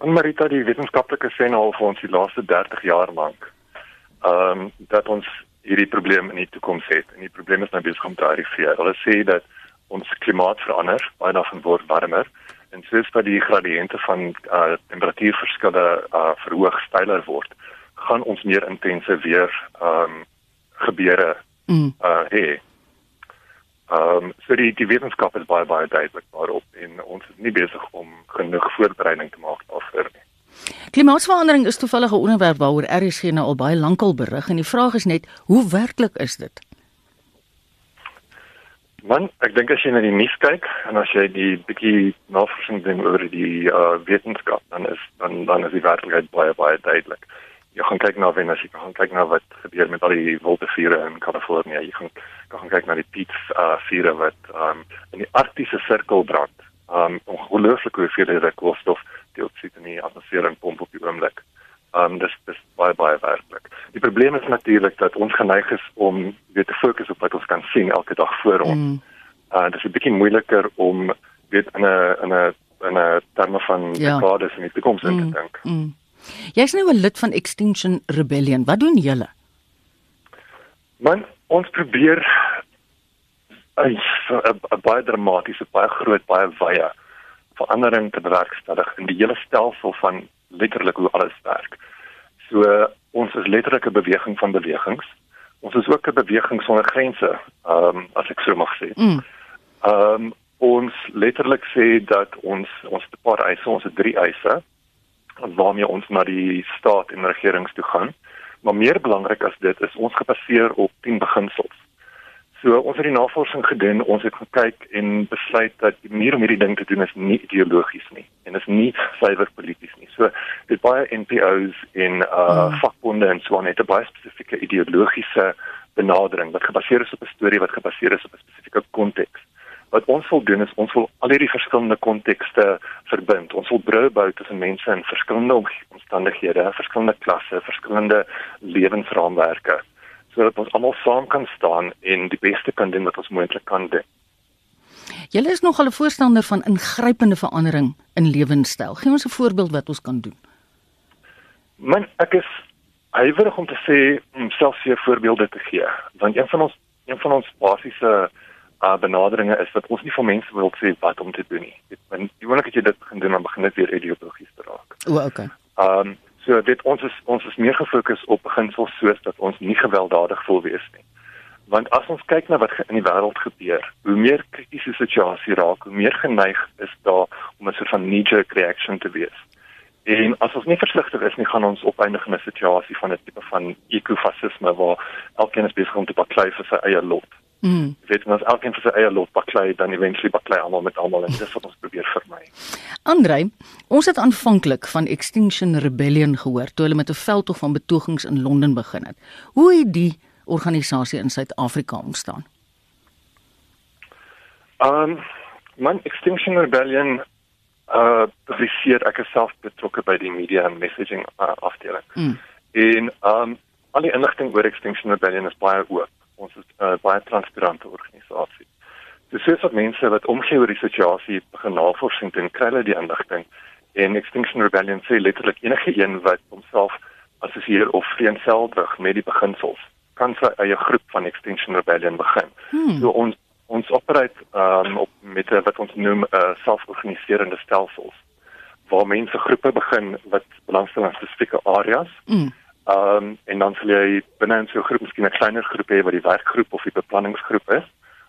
En Marita die wetenskaplike sê nou al vir ons die laaste 30 jaar lank. Ehm um, dat ons hierdie probleem in die toekoms het. En die probleem is nou besig om te arriveer. Hulle sê dat ons klimaat verander, baie daarvan word warmer en soos wat die gradiënte van uh, temperatuurverskille uh, verhoog styler word, gaan ons meer intense weer ehm um, gebeure mm. uh hê. Ehm um, so die die wetenskap is baie baie duidelik daarop en ons is nie besig om genoeg voorbereiding te maak daarvoor nie. Klimaatsverandering is toevallig 'n onderwerp waaroor RSG nou al baie lankal berig en die vraag is net hoe werklik is dit? Man, ek dink as jy na die nuus kyk en as jy die bietjie navorsing doen oor die uh, wetenskap, dan is dan dan is die werklikheid baie baie duidelik. Jy gaan kyk na Venus, jy gaan kyk na wat gebeur met al die wilde vure in Kalifornië. Jy gaan gaan kyk na die Peat uh, vure wat um, in die Arktiese sirkel brand. Um ongelooflik hoeveel hierdie koolstof dioksied in die atmosfeer en pomp op die oomblik. Um dis dis baie baie werklik. Die probleem is natuurlik dat ons geneig is om weer te fokus op wat ons kan sien elke dag voor ons. Mm. Uh dis 'n bietjie moeiliker om weet in 'n in 'n in 'n terme van ja. dekades in die toekoms mm. te dink. Mm. Jy's nou 'n lid van Extinction Rebellion. Wat doen julle? Man, ons probeer 'n baie dramatiese, baie groot, baie wye verandering te bewerkstellig in die hele stelsel van letterlik hoe alles werk. So ons is letterlik 'n beweging van bewegings. Ons is ook 'n beweging sonder grense, ehm um, as ek so mag sê. Mm. Ehm um, ons letterlik sê dat ons ons 'n paar eise, ons het drie eise waarmee ons na die staat en regerings toe gaan. Maar meer belangrik as dit is ons gebaseer op 10 beginsels. So ons het die navorsing gedoen, ons het gekyk en besluit dat die manier om hierdie ding te doen is nie ideologies nie en is nie suiwer polities nie. So dit baie NPOs en uh mm. vakbonde en so aan het 'n baie spesifieke ideologiese benadering wat gebaseer is op 'n storie wat gebaseer is op 'n spesifieke konteks. Wat ons wil doen is ons wil al hierdie verskillende kontekste verbind. Ons wil brûe bou tussen mense in verskillende omstandighede, verskillende klasse, verskillende lewensraamwerke sodat ons almal saam kan staan en die beste kan doen wat ons moontlik kan doen. Julle is nogal 'n voorstander van ingrypende verandering in lewenstyl. Gee ons 'n voorbeeld wat ons kan doen. Man, ek is huiwerig om te sê om selfs hier voorbeelde te gee, want een van ons een van ons basiese uh, benaderinge is dat ons nie vir mense wil sê wat om te doen nie. Want die oomblik as jy dit begin doen, dan begin dit weer ideologies te raak. O, okay. Ehm um, So dit ons is ons is meer gefokus op beginsels soos dat ons nie gewelddadig wil wees nie. Want as ons kyk na wat in die wêreld gebeur, hoe meer kritiese situasie raak, hoe meer geneig is daar om 'n soort van knee-jerk reaction te wees. En as ons nie versigtig is nie, gaan ons opeindig in 'n situasie van 'n tipe van ekofasisme waar elkeen is besig om te baklei vir sy eie lot. Mm. Dit moet elkeen vir sy eie lot baklei dan eventually baklei almal met almal en dis wat ons probeer vermy. Andre, ons het aanvanklik van Extinction Rebellion gehoor toe hulle met 'n veldtog van betogings in Londen begin het. Hoe het die organisasie in Suid-Afrika ontstaan? Um man Extinction Rebellion uh publiseer ek self betrokke by die media and messaging uh, afdeling. Mm. En um al die inligting oor Extinction Rebellion is baie oop ons is 'n uh, baie transparante organisasie. Dis so dat mense wat omgee oor die situasie begin navorsing doen, kry hulle die inligting en Extinction Rebellion sê letterlik enige een wat homself assosieer of vereenselwig met die beginsels kan sy eie groep van Extinction Rebellion begin. Hmm. So ons ons operate um, op met wat ons noem 'n uh, selforganiserende stelsels waar mense groepe begin wat belangstel in spesifieke areas. Hmm Ehm um, en dan sal jy binne in so 'n groep miskien 'n kleiner groep hê wat die werkgroep of die beplanningsgroep is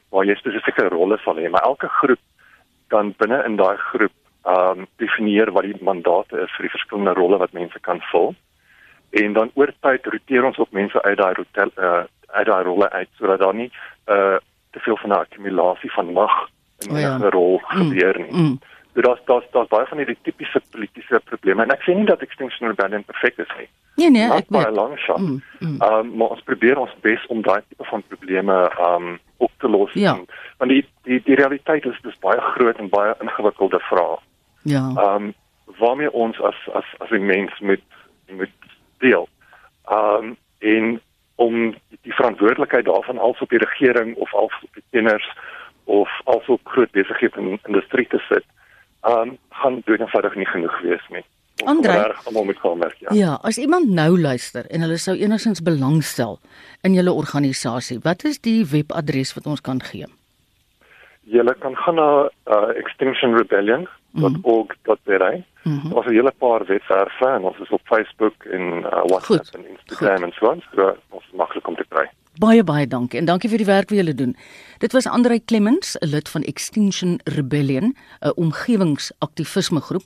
waar jy spesifieke rolle sal hê, maar elke groep kan binne in daai groep ehm um, definieer wat die mandate is vir die verskillende rolle wat mense kan vul. En dan oor tyd roteer ons op mense uit daai hotel uh uit daai rolle uit sodat daar nie uh te veel van 'n akkumulasie van mag in 'n oh ja. rol gebeur nie. Mm, mm. So daar's daar's daar's baie van hierdie tipiese politieke probleme en ek sê nie dat Extinction Rebellion perfek is nie. Nee nee, ek weet. Baie lank shot. Mm, mm. Um maar ons probeer ons bes om daai tipe van probleme um op te los. Ja. Want die die die realiteit is dis baie groot en baie ingewikkelde vrae. Ja. Um waarmee ons as as as 'n mens moet moet deel. Um en om die verantwoordelikheid daarvan als op die regering of als op die kenners of also groot besighede in industrie te sit um gaan doen eenvoudig nie genoeg wees nie. Andre, almal moet gaan werk, ja. Ja, as iemand nou luister en hulle sou enigstens belangstel in julle organisasie, wat is die webadres wat ons kan gee? Julle kan gaan na uh, extinctionrebellion.org.za. Mm -hmm. Ons het 'n hele paar webwerwe en ons is op Facebook en uh, WhatsApp goed, en Instagram goed. en so aan. So ons is maklik om te kry. Baie baie dankie en dankie vir die werk wat julle doen. Dit was Andrei Clements, 'n lid van Extinction Rebellion, 'n omgewingsaktivisme groep.